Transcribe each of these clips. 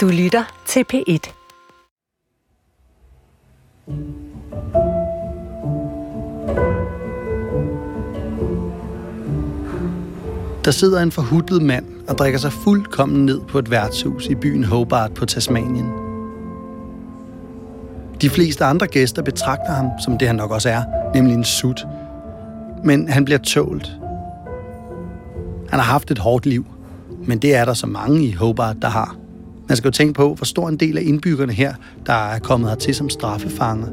Du lytter til P1. Der sidder en forhudlet mand og drikker sig fuldkommen ned på et værtshus i byen Hobart på Tasmanien. De fleste andre gæster betragter ham som det han nok også er, nemlig en sut. Men han bliver tålt. Han har haft et hårdt liv, men det er der så mange i Hobart, der har. Man skal jo tænke på, hvor stor en del af indbyggerne her, der er kommet hertil som straffefanger.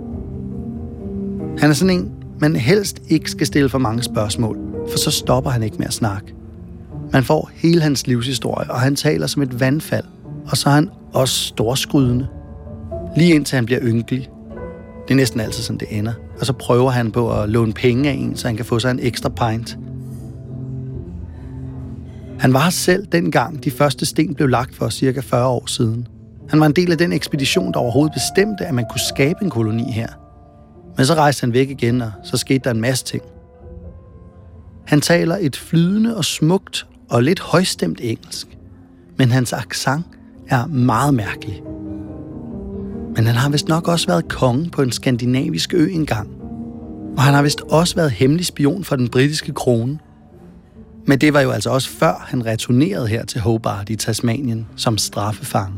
Han er sådan en, man helst ikke skal stille for mange spørgsmål, for så stopper han ikke med at snakke. Man får hele hans livshistorie, og han taler som et vandfald, og så er han også storskrydende. Lige indtil han bliver ynkelig. Det er næsten altid sådan, det ender. Og så prøver han på at låne penge af en, så han kan få sig en ekstra pint. Han var selv dengang de første sten blev lagt for cirka 40 år siden. Han var en del af den ekspedition, der overhovedet bestemte, at man kunne skabe en koloni her. Men så rejste han væk igen, og så skete der en masse ting. Han taler et flydende og smukt og lidt højstemt engelsk, men hans accent er meget mærkelig. Men han har vist nok også været konge på en skandinavisk ø engang. Og han har vist også været hemmelig spion for den britiske krone. Men det var jo altså også før han returnerede her til Hobart i Tasmanien som straffefange.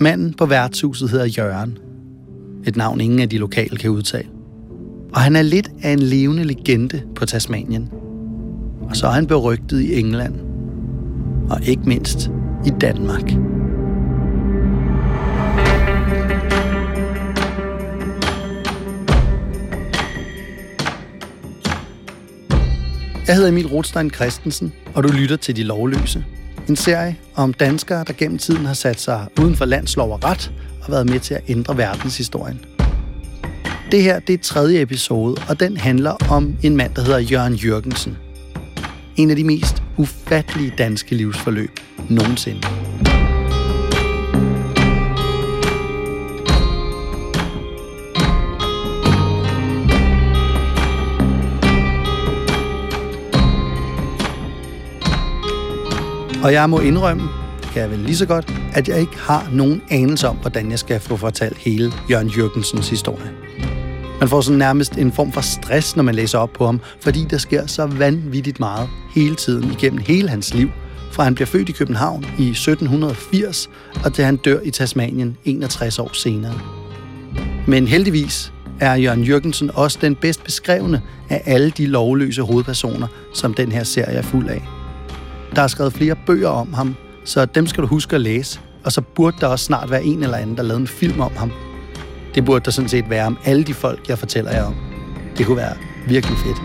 Manden på værtshuset hedder Jørgen. Et navn ingen af de lokale kan udtale. Og han er lidt af en levende legende på Tasmanien. Og så er han berygtet i England. Og ikke mindst i Danmark. Jeg hedder Emil Rothstein Christensen, og du lytter til De Lovløse. En serie om danskere, der gennem tiden har sat sig uden for landslov og ret og været med til at ændre verdenshistorien. Det her det er tredje episode, og den handler om en mand, der hedder Jørgen Jørgensen. En af de mest ufattelige danske livsforløb nogensinde. Og jeg må indrømme, det kan jeg vel lige så godt, at jeg ikke har nogen anelse om, hvordan jeg skal få fortalt hele Jørgen Jørgensens historie. Man får sådan nærmest en form for stress, når man læser op på ham, fordi der sker så vanvittigt meget hele tiden igennem hele hans liv, fra han bliver født i København i 1780, og til han dør i Tasmanien 61 år senere. Men heldigvis er Jørgen Jørgensen også den bedst beskrevne af alle de lovløse hovedpersoner, som den her serie er fuld af. Der er skrevet flere bøger om ham, så dem skal du huske at læse. Og så burde der også snart være en eller anden, der lavede en film om ham. Det burde der sådan set være om alle de folk, jeg fortæller jer om. Det kunne være virkelig fedt.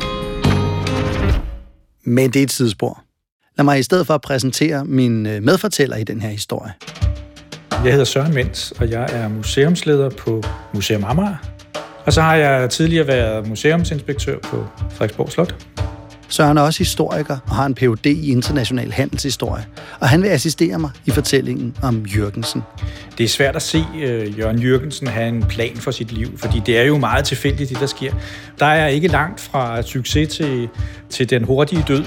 Men det er et sidespor. Lad mig i stedet for at præsentere min øh, medfortæller i den her historie. Jeg hedder Søren Mens, og jeg er museumsleder på Museum Amager. Og så har jeg tidligere været museumsinspektør på Frederiksborg Slot. Søren er også historiker og har en Ph.D. i international handelshistorie, og han vil assistere mig i fortællingen om Jørgensen. Det er svært at se uh, Jørgen Jørgensen have en plan for sit liv, fordi det er jo meget tilfældigt, det der sker. Der er ikke langt fra succes til, til den hurtige død.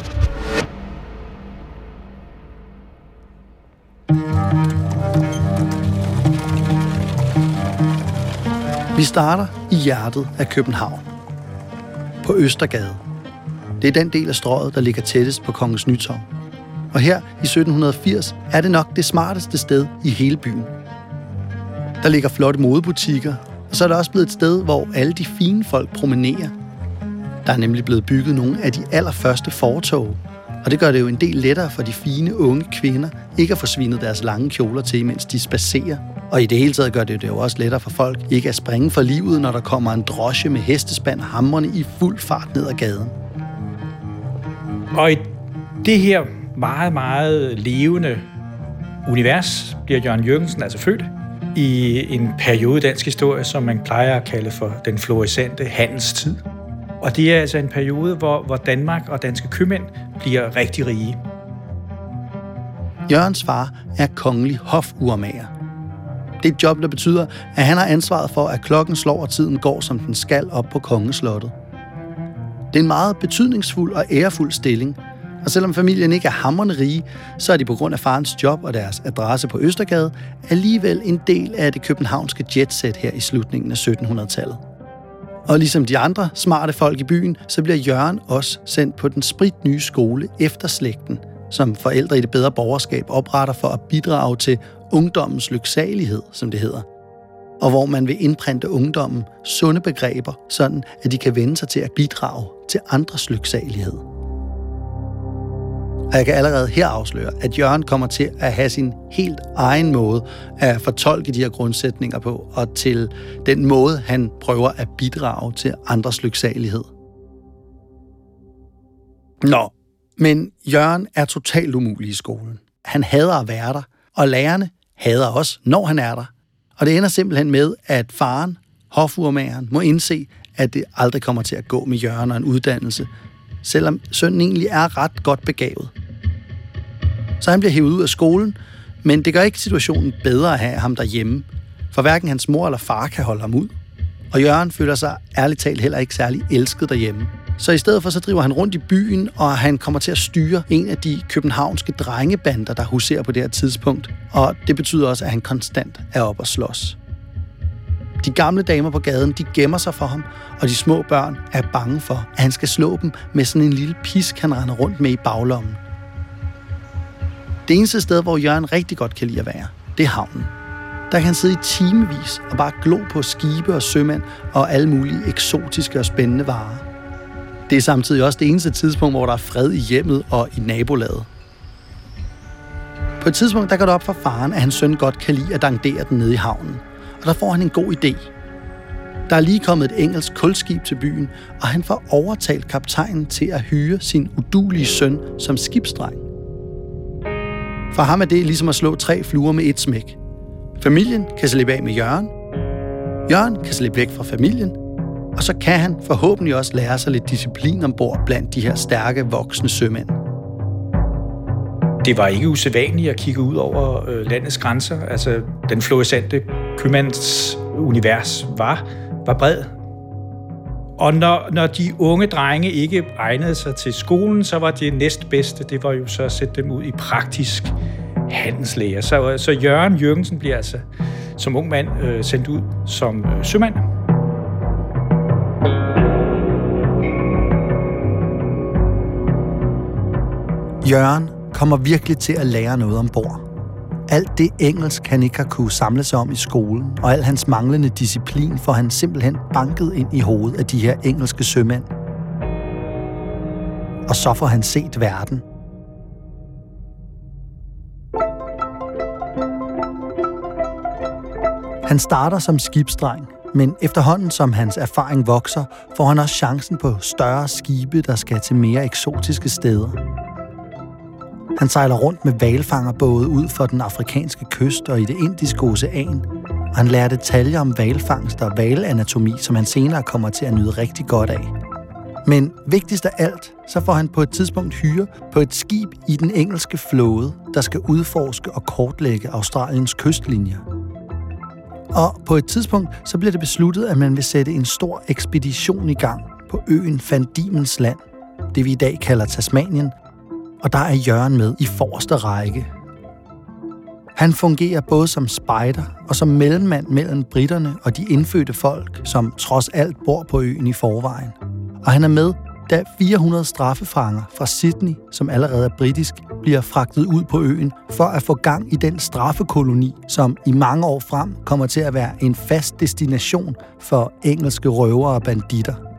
Vi starter i hjertet af København. På Østergade. Det er den del af strøget, der ligger tættest på Kongens Nytorv. Og her i 1780 er det nok det smarteste sted i hele byen. Der ligger flotte modebutikker, og så er det også blevet et sted, hvor alle de fine folk promenerer. Der er nemlig blevet bygget nogle af de allerførste fortog, og det gør det jo en del lettere for de fine unge kvinder ikke at få svinet deres lange kjoler til, mens de spacerer. Og i det hele taget gør det det jo også lettere for folk ikke at springe for livet, når der kommer en drosje med hestespand hamrende i fuld fart ned ad gaden. Og i det her meget, meget levende univers bliver Jørgen Jørgensen altså født i en periode i dansk historie, som man plejer at kalde for den florisante handelstid. Og det er altså en periode, hvor, hvor Danmark og danske købmænd bliver rigtig rige. Jørgens far er kongelig hofurmager. Det er et job, der betyder, at han har ansvaret for, at klokken slår og tiden går, som den skal op på kongeslottet. Det er en meget betydningsfuld og ærefuld stilling, Og selvom familien ikke er hammerende rige, så er de på grund af farens job og deres adresse på Østergade alligevel en del af det københavnske jetset her i slutningen af 1700-tallet. Og ligesom de andre smarte folk i byen, så bliver Jørgen også sendt på den spritnye skole efter slægten, som forældre i det bedre borgerskab opretter for at bidrage til ungdommens lyksalighed, som det hedder. Og hvor man vil indprinte ungdommen sunde begreber, sådan at de kan vende sig til at bidrage til andres lyksalighed. Og jeg kan allerede her afsløre, at Jørgen kommer til at have sin helt egen måde at fortolke de her grundsætninger på, og til den måde, han prøver at bidrage til andres lyksalighed. Nå, men Jørgen er totalt umulig i skolen. Han hader at være der, og lærerne hader også, når han er der. Og det ender simpelthen med, at faren, hofurmageren, må indse, at det aldrig kommer til at gå med Jørgen og en uddannelse, selvom sønnen egentlig er ret godt begavet. Så han bliver hævet ud af skolen, men det gør ikke situationen bedre at have ham derhjemme, for hverken hans mor eller far kan holde ham ud. Og Jørgen føler sig ærligt talt heller ikke særlig elsket derhjemme. Så i stedet for, så driver han rundt i byen, og han kommer til at styre en af de københavnske drengebander, der huserer på det her tidspunkt. Og det betyder også, at han konstant er op og slås. De gamle damer på gaden, de gemmer sig for ham, og de små børn er bange for, at han skal slå dem med sådan en lille pisk, han render rundt med i baglommen. Det eneste sted, hvor Jørgen rigtig godt kan lide at være, det er havnen. Der kan han sidde i timevis og bare glo på skibe og sømænd og alle mulige eksotiske og spændende varer. Det er samtidig også det eneste tidspunkt, hvor der er fred i hjemmet og i nabolaget. På et tidspunkt, der går det op for faren, at hans søn godt kan lide at dangdere den nede i havnen. Og der får han en god idé. Der er lige kommet et engelsk kulskib til byen, og han får overtalt kaptajnen til at hyre sin udulige søn som skibsdreng. For ham er det ligesom at slå tre fluer med et smæk. Familien kan slippe af med Jørgen. Jørgen kan slippe væk fra familien. Og så kan han forhåbentlig også lære sig lidt disciplin ombord blandt de her stærke, voksne sømænd. Det var ikke usædvanligt at kigge ud over øh, landets grænser. Altså, den fluorescente købmands univers var, var bred. Og når, når de unge drenge ikke egnede sig til skolen, så var det næstbedste, det var jo så at sætte dem ud i praktisk handelslæger. Så, så Jørgen Jørgensen bliver altså som ung mand øh, sendt ud som øh, sømand. Jørgen kommer virkelig til at lære noget ombord. Alt det engelsk, han ikke har kunne samle sig om i skolen, og al hans manglende disciplin, får han simpelthen banket ind i hovedet af de her engelske sømænd. Og så får han set verden. Han starter som skibsdreng, men efterhånden som hans erfaring vokser, får han også chancen på større skibe, der skal til mere eksotiske steder. Han sejler rundt med valfangerbåde ud for den afrikanske kyst og i det indiske ocean, og han lærer detaljer om valfangst og valanatomi, som han senere kommer til at nyde rigtig godt af. Men vigtigst af alt, så får han på et tidspunkt hyre på et skib i den engelske flåde, der skal udforske og kortlægge Australiens kystlinjer. Og på et tidspunkt, så bliver det besluttet, at man vil sætte en stor ekspedition i gang på øen Van Diemen's Land, det vi i dag kalder Tasmanien, og der er Jørgen med i forreste række. Han fungerer både som spejder og som mellemmand mellem britterne og de indfødte folk, som trods alt bor på øen i forvejen. Og han er med, da 400 straffefanger fra Sydney, som allerede er britisk, bliver fragtet ud på øen for at få gang i den straffekoloni, som i mange år frem kommer til at være en fast destination for engelske røvere og banditter.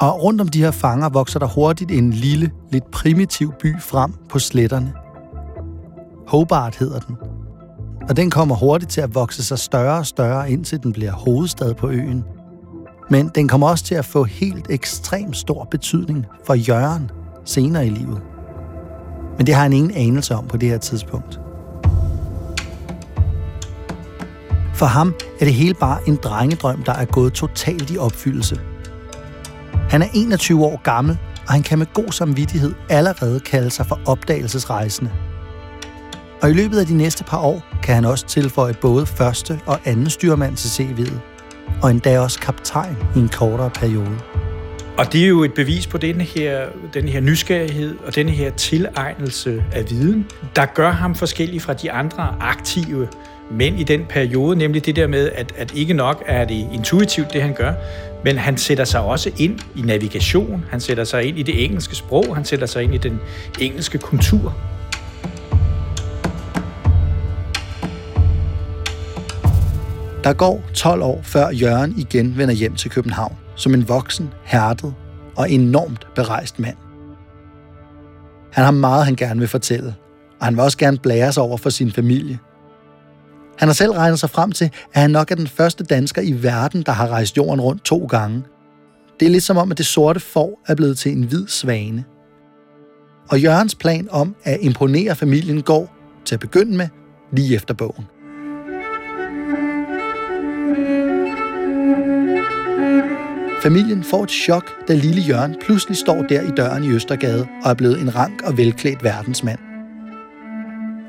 Og rundt om de her fanger vokser der hurtigt en lille, lidt primitiv by frem på sletterne. Hobart hedder den. Og den kommer hurtigt til at vokse sig større og større, indtil den bliver hovedstad på øen. Men den kommer også til at få helt ekstremt stor betydning for Jørgen senere i livet. Men det har han ingen anelse om på det her tidspunkt. For ham er det hele bare en drengedrøm, der er gået totalt i opfyldelse – han er 21 år gammel, og han kan med god samvittighed allerede kalde sig for opdagelsesrejsende. Og i løbet af de næste par år kan han også tilføje både første og anden styrmand til CV'et, og endda også kaptajn i en kortere periode. Og det er jo et bevis på den her, den her nysgerrighed og den her tilegnelse af viden, der gør ham forskellig fra de andre aktive mænd i den periode, nemlig det der med, at, at ikke nok er det intuitivt, det han gør, men han sætter sig også ind i navigation, han sætter sig ind i det engelske sprog, han sætter sig ind i den engelske kultur. Der går 12 år, før Jørgen igen vender hjem til København, som en voksen, hærdet og enormt berejst mand. Han har meget, han gerne vil fortælle, og han vil også gerne blære sig over for sin familie. Han har selv regnet sig frem til, at han nok er den første dansker i verden, der har rejst jorden rundt to gange. Det er lidt som om, at det sorte får er blevet til en hvid svane. Og Jørgens plan om at imponere familien går, til at begynde med, lige efter bogen. Familien får et chok, da lille Jørgen pludselig står der i døren i Østergade og er blevet en rank og velklædt verdensmand.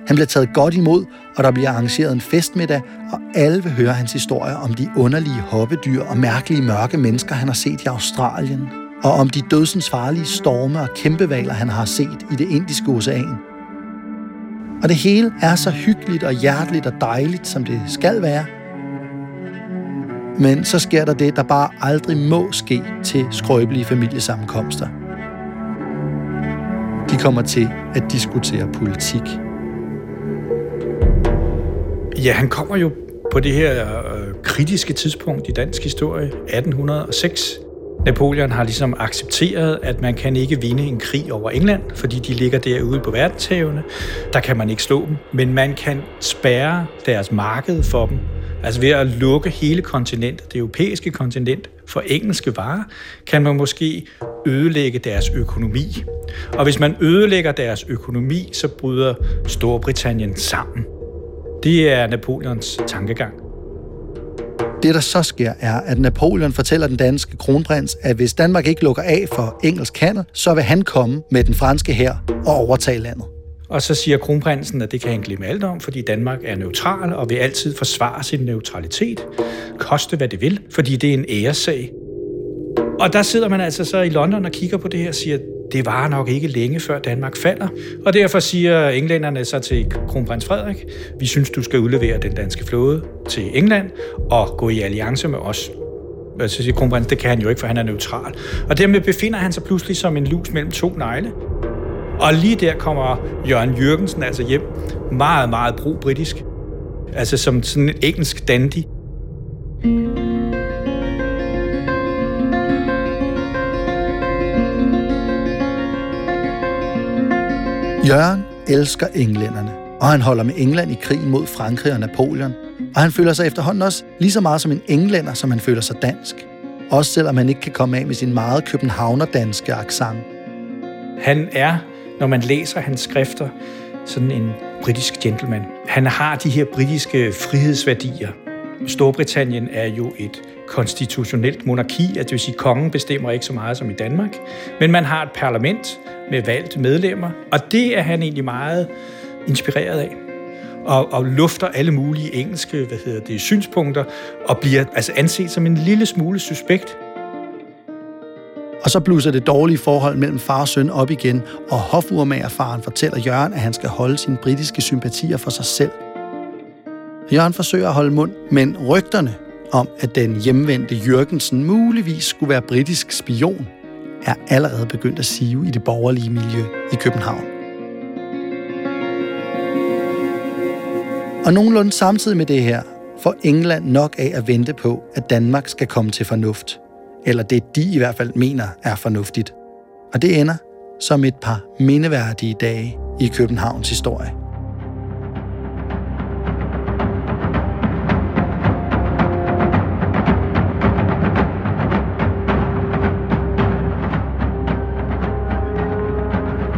Han bliver taget godt imod, og der bliver arrangeret en festmiddag, og alle vil høre hans historie om de underlige hoppedyr og mærkelige mørke mennesker, han har set i Australien, og om de dødsens farlige storme og kæmpevaler, han har set i det indiske ocean. Og det hele er så hyggeligt og hjerteligt og dejligt, som det skal være, men så sker der det, der bare aldrig må ske til skrøbelige familiesammenkomster. De kommer til at diskutere politik. Ja, han kommer jo på det her øh, kritiske tidspunkt i dansk historie, 1806. Napoleon har ligesom accepteret, at man kan ikke vinde en krig over England, fordi de ligger derude på verdenshavene. Der kan man ikke slå dem, men man kan spærre deres marked for dem Altså ved at lukke hele kontinentet, det europæiske kontinent, for engelske varer, kan man måske ødelægge deres økonomi. Og hvis man ødelægger deres økonomi, så bryder Storbritannien sammen. Det er Napoleons tankegang. Det, der så sker, er, at Napoleon fortæller den danske kronprins, at hvis Danmark ikke lukker af for engelsk handel, så vil han komme med den franske hær og overtage landet. Og så siger kronprinsen, at det kan han glemme alt om, fordi Danmark er neutral og vil altid forsvare sin neutralitet. Koste hvad det vil, fordi det er en æressag. Og der sidder man altså så i London og kigger på det her og siger, det var nok ikke længe før Danmark falder. Og derfor siger englænderne så til kronprins Frederik, vi synes, du skal udlevere den danske flåde til England og gå i alliance med os. Så siger kronprins, det kan han jo ikke, for han er neutral. Og dermed befinder han sig pludselig som en lus mellem to negle. Og lige der kommer Jørgen Jørgensen altså hjem, meget, meget pro-britisk. Altså som sådan en engelsk dandy. Jørgen elsker englænderne, og han holder med England i krigen mod Frankrig og Napoleon. Og han føler sig efterhånden også lige så meget som en englænder, som han føler sig dansk. Også selvom han ikke kan komme af med sin meget københavner-danske accent. Han er når man læser hans skrifter, sådan en britisk gentleman. Han har de her britiske frihedsværdier. Storbritannien er jo et konstitutionelt monarki, at det vil sige, at kongen bestemmer ikke så meget som i Danmark, men man har et parlament med valgte medlemmer, og det er han egentlig meget inspireret af og, og lufter alle mulige engelske hvad hedder det, synspunkter, og bliver altså anset som en lille smule suspekt og så blusser det dårlige forhold mellem far og søn op igen, og hofurmagerfaren fortæller Jørgen, at han skal holde sine britiske sympatier for sig selv. Jørgen forsøger at holde mund, men rygterne om, at den hjemvendte Jørgensen muligvis skulle være britisk spion, er allerede begyndt at sive i det borgerlige miljø i København. Og nogenlunde samtidig med det her, får England nok af at vente på, at Danmark skal komme til fornuft – eller det de i hvert fald mener er fornuftigt. Og det ender som et par mindeværdige dage i Københavns historie.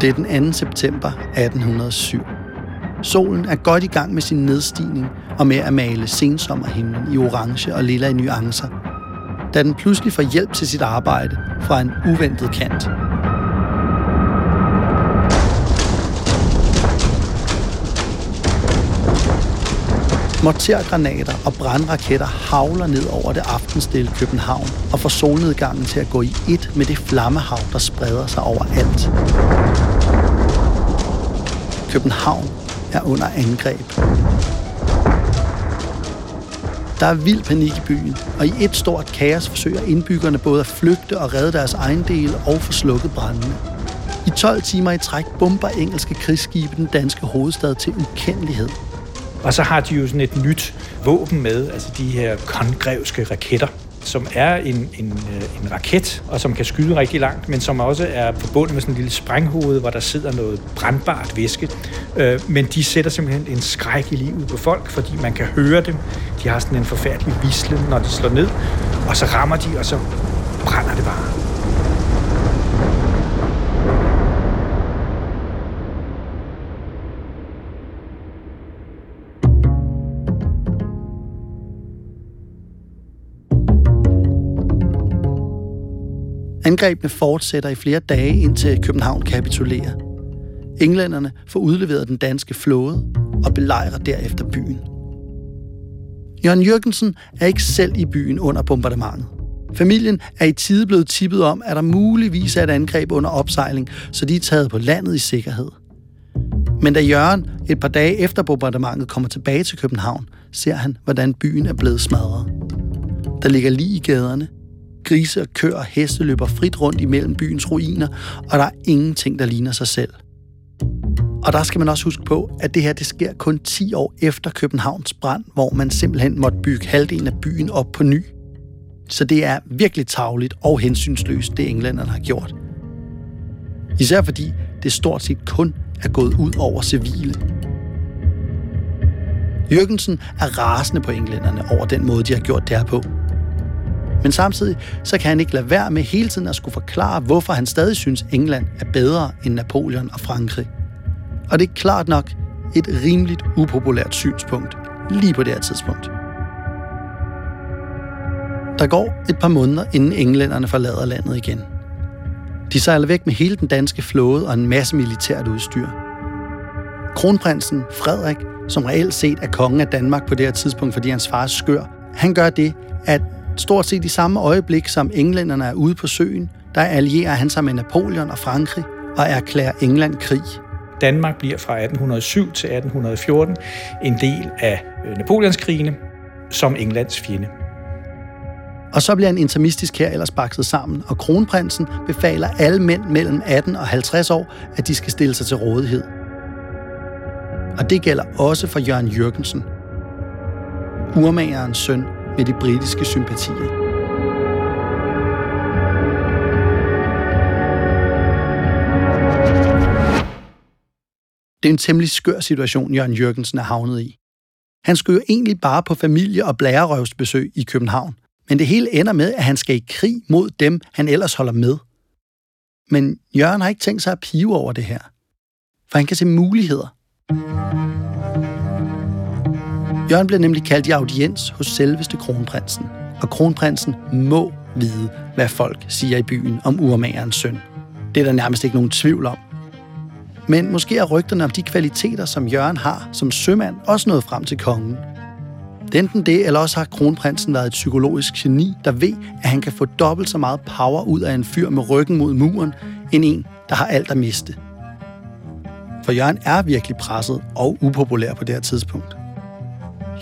Det er den 2. september 1807. Solen er godt i gang med sin nedstigning og med at male sensommerhimlen i orange og lilla nuancer da den pludselig får hjælp til sit arbejde fra en uventet kant. Mortergranater og brandraketter havler ned over det aftenstille København og får solnedgangen til at gå i et med det flammehav, der spreder sig over alt. København er under angreb. Der er vild panik i byen, og i et stort kaos forsøger indbyggerne både at flygte og redde deres ejendele og få slukket brændene. I 12 timer i træk bomber engelske krigsskibe den danske hovedstad til ukendelighed. Og så har de jo sådan et nyt våben med, altså de her kongrevske raketter, som er en, en, øh, en raket, og som kan skyde rigtig langt, men som også er forbundet med sådan en lille sprænghoved, hvor der sidder noget brandbart væske. Øh, men de sætter simpelthen en skræk i livet på folk, fordi man kan høre dem. De har sådan en forfærdelig vislen, når de slår ned, og så rammer de, og så brænder det bare. Angrebene fortsætter i flere dage, indtil København kapitulerer. Englænderne får udleveret den danske flåde og belejrer derefter byen. Jørgen Jørgensen er ikke selv i byen under bombardementet. Familien er i tide blevet tippet om, at der muligvis er et angreb under opsejling, så de er taget på landet i sikkerhed. Men da Jørgen et par dage efter bombardementet kommer tilbage til København, ser han, hvordan byen er blevet smadret. Der ligger lige i gaderne, Grise og køer og heste løber frit rundt imellem byens ruiner, og der er ingenting, der ligner sig selv. Og der skal man også huske på, at det her det sker kun 10 år efter Københavns brand, hvor man simpelthen måtte bygge halvdelen af byen op på ny. Så det er virkelig tavligt og hensynsløst, det englænderne har gjort. Især fordi det stort set kun er gået ud over civile. Jørgensen er rasende på englænderne over den måde, de har gjort det her på. Men samtidig så kan han ikke lade være med hele tiden at skulle forklare, hvorfor han stadig synes, England er bedre end Napoleon og Frankrig. Og det er klart nok et rimeligt upopulært synspunkt lige på det her tidspunkt. Der går et par måneder, inden englænderne forlader landet igen. De sejler væk med hele den danske flåde og en masse militært udstyr. Kronprinsen Frederik, som reelt set er kongen af Danmark på det her tidspunkt, fordi hans far er skør, han gør det, at Stort set i samme øjeblik, som englænderne er ude på søen, der allierer han sig med Napoleon og Frankrig og erklærer England krig. Danmark bliver fra 1807 til 1814 en del af øh, Napoleonskrigene som Englands fjende. Og så bliver en intermistisk her ellers bakset sammen, og kronprinsen befaler alle mænd mellem 18 og 50 år, at de skal stille sig til rådighed. Og det gælder også for Jørgen Jørgensen, urmagerens søn, med de britiske sympatier. Det er en temmelig skør situation, Jørgen Jørgensen er havnet i. Han skulle jo egentlig bare på familie- og blærerøvsbesøg i København, men det hele ender med, at han skal i krig mod dem, han ellers holder med. Men Jørgen har ikke tænkt sig at pive over det her, for han kan se muligheder. Jørgen bliver nemlig kaldt i audiens hos selveste kronprinsen, og kronprinsen må vide, hvad folk siger i byen om urmagerens søn. Det er der nærmest ikke nogen tvivl om. Men måske er rygterne om de kvaliteter, som Jørgen har som sømand, også nået frem til kongen. Enten det, eller også har kronprinsen været et psykologisk geni, der ved, at han kan få dobbelt så meget power ud af en fyr med ryggen mod muren, end en, der har alt at miste. For Jørgen er virkelig presset og upopulær på det her tidspunkt.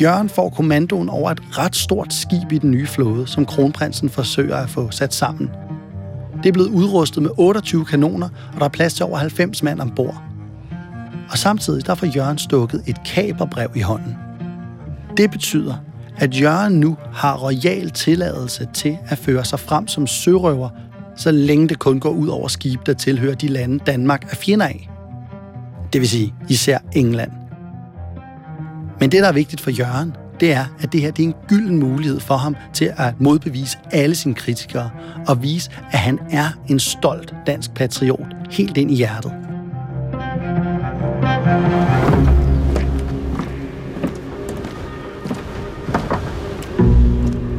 Jørgen får kommandoen over et ret stort skib i den nye flåde, som kronprinsen forsøger at få sat sammen. Det er blevet udrustet med 28 kanoner, og der er plads til over 90 mand ombord. Og samtidig der får Jørgen stukket et kaperbrev i hånden. Det betyder, at Jørgen nu har royal tilladelse til at føre sig frem som sørøver, så længe det kun går ud over skib, der tilhører de lande, Danmark er fjender af. Det vil sige især England. Men det, der er vigtigt for Jørgen, det er, at det her det er en gylden mulighed for ham til at modbevise alle sine kritikere og vise, at han er en stolt dansk patriot helt ind i hjertet.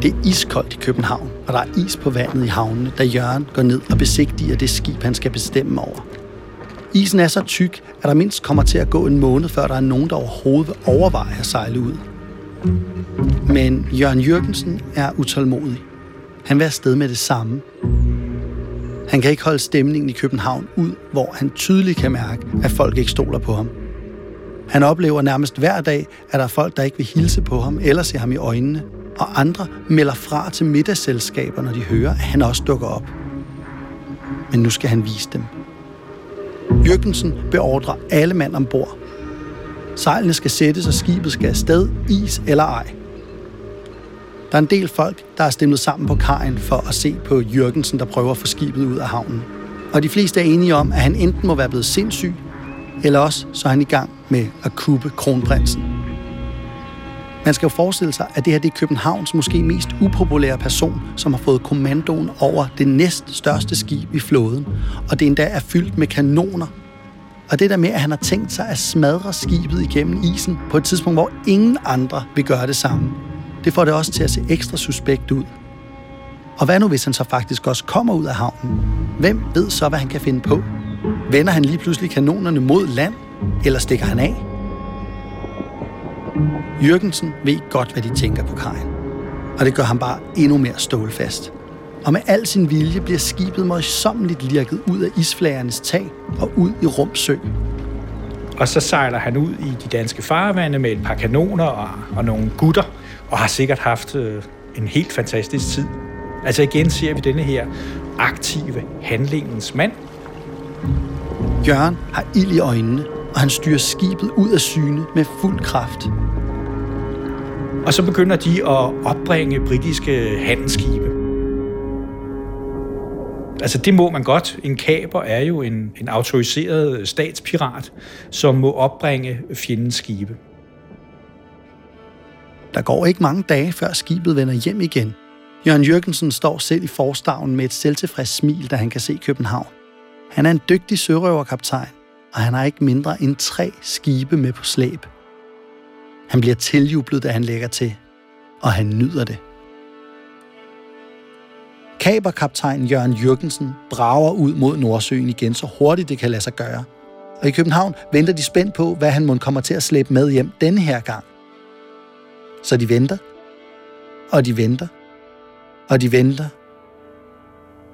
Det er iskoldt i København, og der er is på vandet i havnene, da Jørgen går ned og besigtiger det skib, han skal bestemme over. Isen er så tyk, at der mindst kommer til at gå en måned, før der er nogen, der overhovedet vil overveje at sejle ud. Men Jørgen Jørgensen er utålmodig. Han vil afsted med det samme. Han kan ikke holde stemningen i København ud, hvor han tydeligt kan mærke, at folk ikke stoler på ham. Han oplever nærmest hver dag, at der er folk, der ikke vil hilse på ham eller se ham i øjnene, og andre melder fra til middagsselskaber, når de hører, at han også dukker op. Men nu skal han vise dem. Jørgensen beordrer alle mand ombord. Sejlene skal sættes, og skibet skal afsted, is eller ej. Der er en del folk, der er stemlet sammen på kajen for at se på Jørgensen, der prøver at få skibet ud af havnen. Og de fleste er enige om, at han enten må være blevet sindssyg, eller også så er han i gang med at kuppe kronprinsen. Man skal jo forestille sig, at det her det er Københavns måske mest upopulære person, som har fået kommandoen over det næst største skib i flåden, og det endda er fyldt med kanoner. Og det der med, at han har tænkt sig at smadre skibet igennem isen på et tidspunkt, hvor ingen andre vil gøre det samme, det får det også til at se ekstra suspekt ud. Og hvad nu, hvis han så faktisk også kommer ud af havnen? Hvem ved så, hvad han kan finde på? Vender han lige pludselig kanonerne mod land, eller stikker han af? Jørgensen ved godt, hvad de tænker på kajen. Og det gør ham bare endnu mere stålfast. Og med al sin vilje bliver skibet møjsommeligt lirket ud af isflagernes tag og ud i Rumsø. Og så sejler han ud i de danske farvande med et par kanoner og, og nogle gutter, og har sikkert haft øh, en helt fantastisk tid. Altså igen ser vi denne her aktive handlingens mand. Jørgen har ild i øjnene, og han styrer skibet ud af syne med fuld kraft. Og så begynder de at opbringe britiske handelsskibe. Altså det må man godt. En kaper er jo en, en autoriseret statspirat, som må opbringe fjendens skibe. Der går ikke mange dage, før skibet vender hjem igen. Jørgen Jørgensen står selv i forstavnen med et selvtilfreds smil, da han kan se København. Han er en dygtig sørøverkaptajn, og han har ikke mindre end tre skibe med på slæb. Han bliver tiljublet, da han lægger til, og han nyder det. Kaberkaptajn Jørgen Jørgensen brager ud mod Nordsøen igen så hurtigt det kan lade sig gøre. Og i København venter de spændt på, hvad han må kommer til at slæbe med hjem denne her gang. Så de venter, og de venter, og de venter,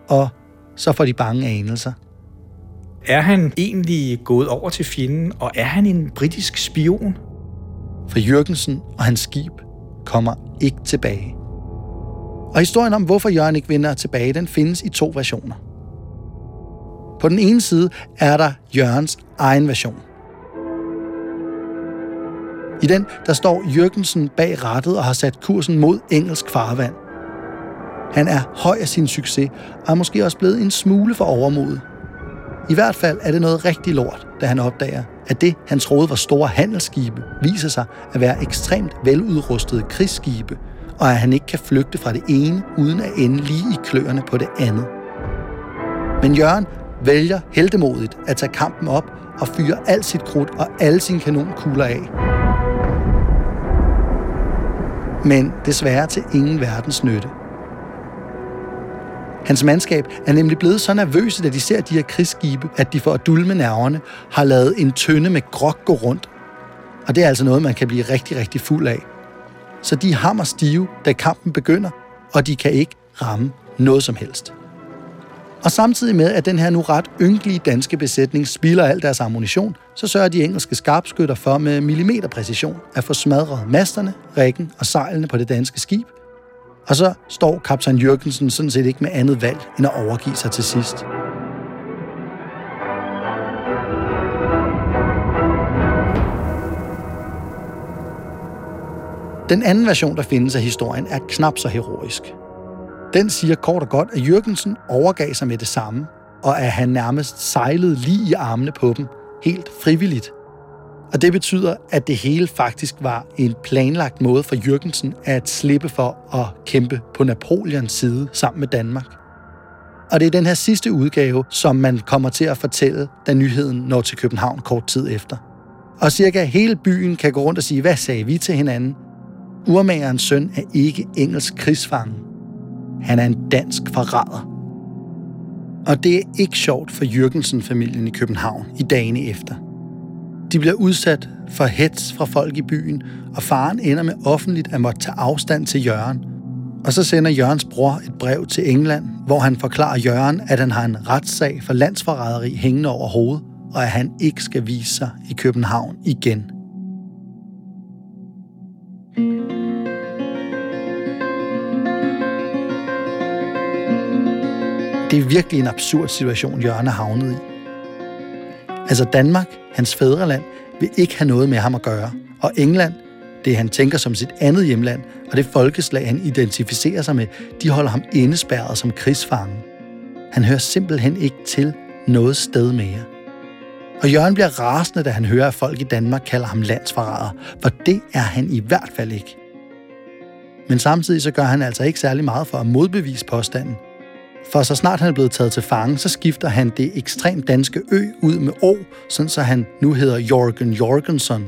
og så får de bange anelser. Er han egentlig gået over til fjenden, og er han en britisk spion? For Jørgensen og hans skib kommer ikke tilbage. Og historien om, hvorfor Jørgen ikke vender tilbage, den findes i to versioner. På den ene side er der Jørgens egen version. I den, der står Jørgensen bag rattet og har sat kursen mod engelsk farvand. Han er høj af sin succes, og er måske også blevet en smule for overmodet. I hvert fald er det noget rigtig lort, da han opdager, at det, han troede var store handelsskibe, viser sig at være ekstremt veludrustede krigsskibe, og at han ikke kan flygte fra det ene, uden at ende lige i kløerne på det andet. Men Jørgen vælger heldemodigt at tage kampen op og fyre alt sit krudt og alle sine kanonkugler af. Men desværre til ingen verdens nytte. Hans mandskab er nemlig blevet så nervøse, da de ser de her krigsskibe, at de for at dulme nerverne har lavet en tønde med grok gå rundt. Og det er altså noget, man kan blive rigtig, rigtig fuld af. Så de er hammer stive, da kampen begynder, og de kan ikke ramme noget som helst. Og samtidig med, at den her nu ret ynkelige danske besætning spilder al deres ammunition, så sørger de engelske skarpskytter for med millimeterpræcision at få smadret masterne, rækken og sejlene på det danske skib – og så står kaptajn Jørgensen sådan set ikke med andet valg, end at overgive sig til sidst. Den anden version, der findes af historien, er knap så heroisk. Den siger kort og godt, at Jørgensen overgav sig med det samme, og at han nærmest sejlede lige i armene på dem, helt frivilligt, og det betyder, at det hele faktisk var en planlagt måde for Jørgensen at slippe for at kæmpe på Napoleons side sammen med Danmark. Og det er den her sidste udgave, som man kommer til at fortælle, da nyheden når til København kort tid efter. Og cirka hele byen kan gå rundt og sige, hvad sagde vi til hinanden? Urmagerens søn er ikke engelsk krigsfange. Han er en dansk forræder. Og det er ikke sjovt for Jørgensen-familien i København i dagene efter – de bliver udsat for hets fra folk i byen, og faren ender med offentligt at måtte tage afstand til Jørgen. Og så sender Jørgens bror et brev til England, hvor han forklarer Jørgen, at han har en retssag for landsforræderi hængende over hovedet, og at han ikke skal vise sig i København igen. Det er virkelig en absurd situation, Jørgen er havnet i. Altså Danmark, hans fædreland, vil ikke have noget med ham at gøre. Og England, det han tænker som sit andet hjemland, og det folkeslag, han identificerer sig med, de holder ham indespærret som krigsfange. Han hører simpelthen ikke til noget sted mere. Og Jørgen bliver rasende, da han hører, at folk i Danmark kalder ham landsforræder, for det er han i hvert fald ikke. Men samtidig så gør han altså ikke særlig meget for at modbevise påstanden. For så snart han er blevet taget til fange, så skifter han det ekstremt danske ø ud med O, sådan så han nu hedder Jorgen Jorgensen.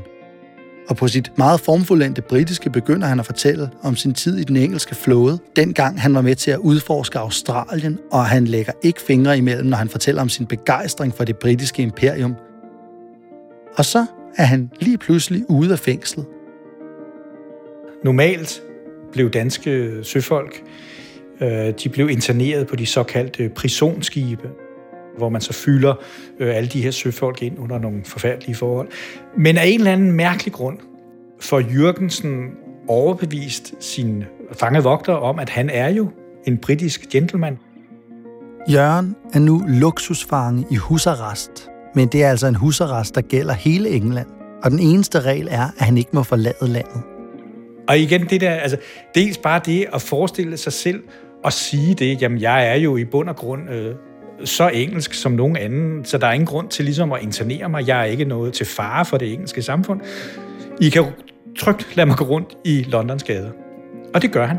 Og på sit meget formfuldendte britiske begynder han at fortælle om sin tid i den engelske flåde, dengang han var med til at udforske Australien, og han lægger ikke fingre imellem, når han fortæller om sin begejstring for det britiske imperium. Og så er han lige pludselig ude af fængslet. Normalt blev danske søfolk de blev interneret på de såkaldte prisonskibe, hvor man så fylder øh, alle de her søfolk ind under nogle forfærdelige forhold. Men af en eller anden mærkelig grund får Jørgensen overbevist sin fangevogter om, at han er jo en britisk gentleman. Jørgen er nu luksusfange i husarrest, men det er altså en husarrest, der gælder hele England. Og den eneste regel er, at han ikke må forlade landet. Og igen, det der, altså, dels bare det at forestille sig selv at sige det, jamen jeg er jo i bund og grund øh, så engelsk som nogen anden, så der er ingen grund til ligesom at internere mig. Jeg er ikke noget til fare for det engelske samfund. I kan trygt lade mig gå rundt i Londons gader. Og det gør han.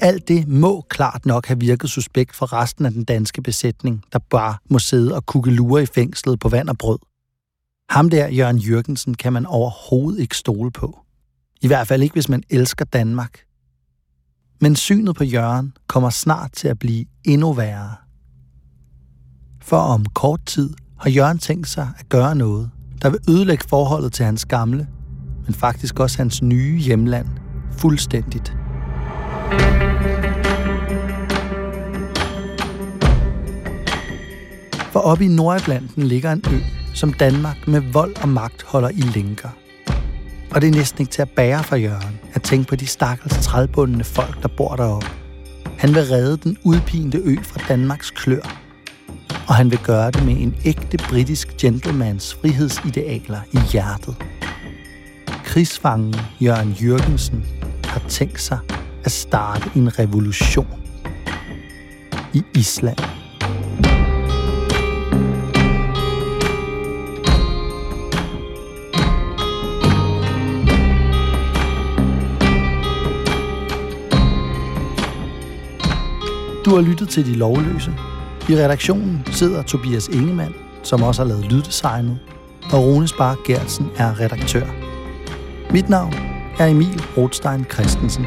Alt det må klart nok have virket suspekt for resten af den danske besætning, der bare må sidde og lure i fængslet på vand og brød. Ham der, Jørgen Jørgensen, kan man overhovedet ikke stole på. I hvert fald ikke, hvis man elsker Danmark. Men synet på Jørgen kommer snart til at blive endnu værre. For om kort tid har Jørgen tænkt sig at gøre noget, der vil ødelægge forholdet til hans gamle, men faktisk også hans nye hjemland, fuldstændigt. For oppe i Nordatlanten ligger en ø, som Danmark med vold og magt holder i lænker – og det er næsten ikke til at bære for Jørgen at tænke på de stakkels trædbundne folk, der bor deroppe. Han vil redde den udpinte ø fra Danmarks klør. Og han vil gøre det med en ægte britisk gentlemans frihedsidealer i hjertet. Krigsfangen Jørgen Jørgensen har tænkt sig at starte en revolution i Island. Du har lyttet til De Lovløse. I redaktionen sidder Tobias Ingemann, som også har lavet lyddesignet, og Rune Spar Gertsen er redaktør. Mit navn er Emil Rothstein Christensen.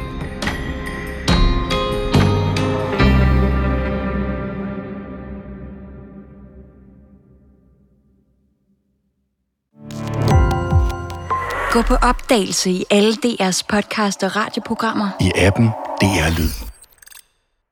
Gå på opdagelse i alle DR's podcast og radioprogrammer. I appen DR Lyd.